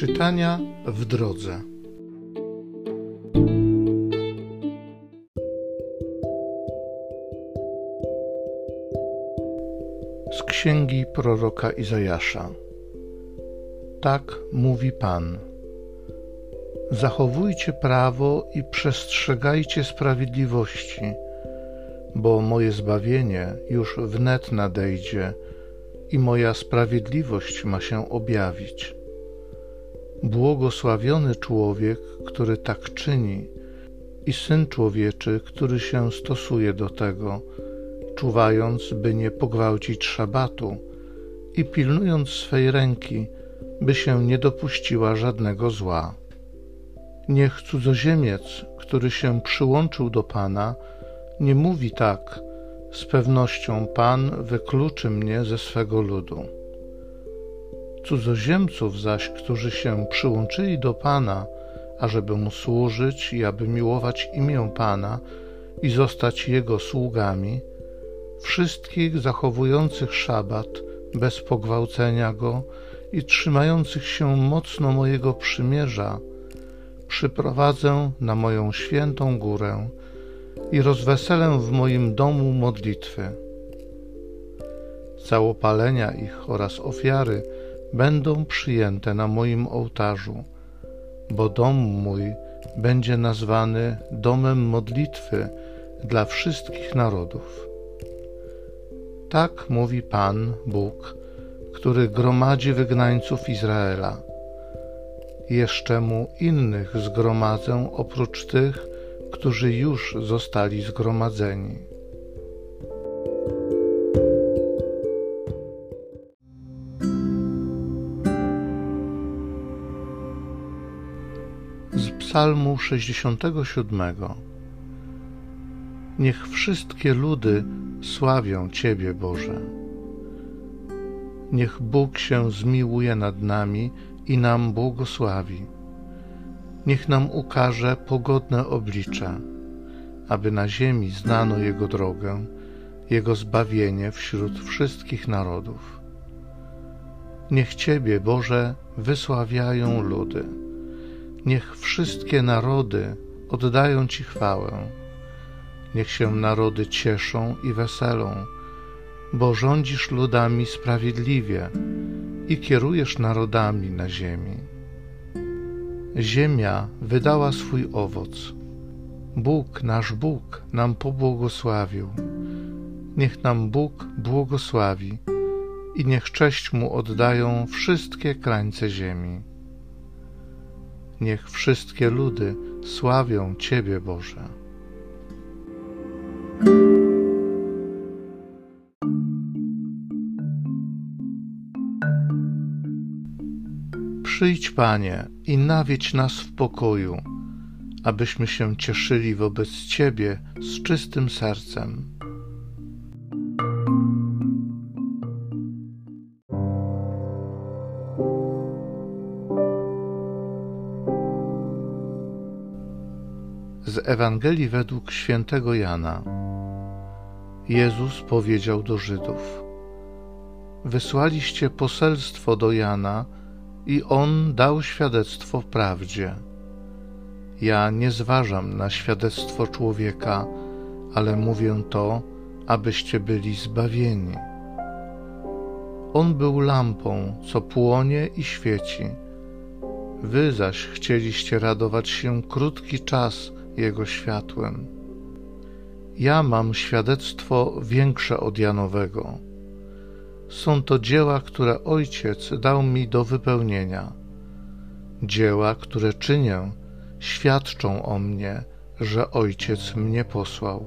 Czytania w drodze. Z księgi proroka Izajasza. Tak mówi Pan. Zachowujcie prawo i przestrzegajcie sprawiedliwości, bo moje zbawienie już wnet nadejdzie i moja sprawiedliwość ma się objawić. Błogosławiony człowiek, który tak czyni, i syn człowieczy, który się stosuje do tego, czuwając, by nie pogwałcić szabatu i pilnując swej ręki, by się nie dopuściła żadnego zła. Niech cudzoziemiec, który się przyłączył do Pana, nie mówi tak, z pewnością Pan wykluczy mnie ze swego ludu. Cudzoziemców zaś, którzy się przyłączyli do Pana, ażeby Mu służyć i aby miłować imię Pana i zostać Jego sługami, wszystkich zachowujących szabat bez pogwałcenia Go i trzymających się mocno mojego przymierza, przyprowadzę na moją świętą górę i rozweselę w moim domu modlitwy. Całopalenia ich oraz ofiary będą przyjęte na moim ołtarzu, bo dom mój będzie nazwany domem modlitwy dla wszystkich narodów. Tak mówi Pan Bóg, który gromadzi wygnańców Izraela. Jeszcze mu innych zgromadzę oprócz tych, którzy już zostali zgromadzeni. Psalmu 67 Niech wszystkie ludy sławią Ciebie, Boże. Niech Bóg się zmiłuje nad nami i nam błogosławi niech nam ukaże pogodne oblicze, aby na ziemi znano Jego drogę, Jego zbawienie wśród wszystkich narodów. Niech Ciebie, Boże, wysławiają ludy. Niech wszystkie narody oddają Ci chwałę. Niech się narody cieszą i weselą, bo rządzisz ludami sprawiedliwie i kierujesz narodami na ziemi. Ziemia wydała swój owoc. Bóg, nasz Bóg, nam pobłogosławił. Niech nam Bóg błogosławi i niech cześć Mu oddają wszystkie krańce ziemi. Niech wszystkie ludy sławią Ciebie, Boże. Przyjdź, Panie, i nawiedź nas w pokoju, abyśmy się cieszyli wobec Ciebie z czystym sercem. Z Ewangelii według świętego Jana. Jezus powiedział do Żydów: Wysłaliście poselstwo do Jana, i on dał świadectwo prawdzie. Ja nie zważam na świadectwo człowieka, ale mówię to, abyście byli zbawieni. On był lampą, co płonie i świeci. Wy zaś chcieliście radować się krótki czas Jego światłem. Ja mam świadectwo większe od Janowego są to dzieła, które Ojciec dał mi do wypełnienia. Dzieła, które czynię, świadczą o mnie, że Ojciec mnie posłał.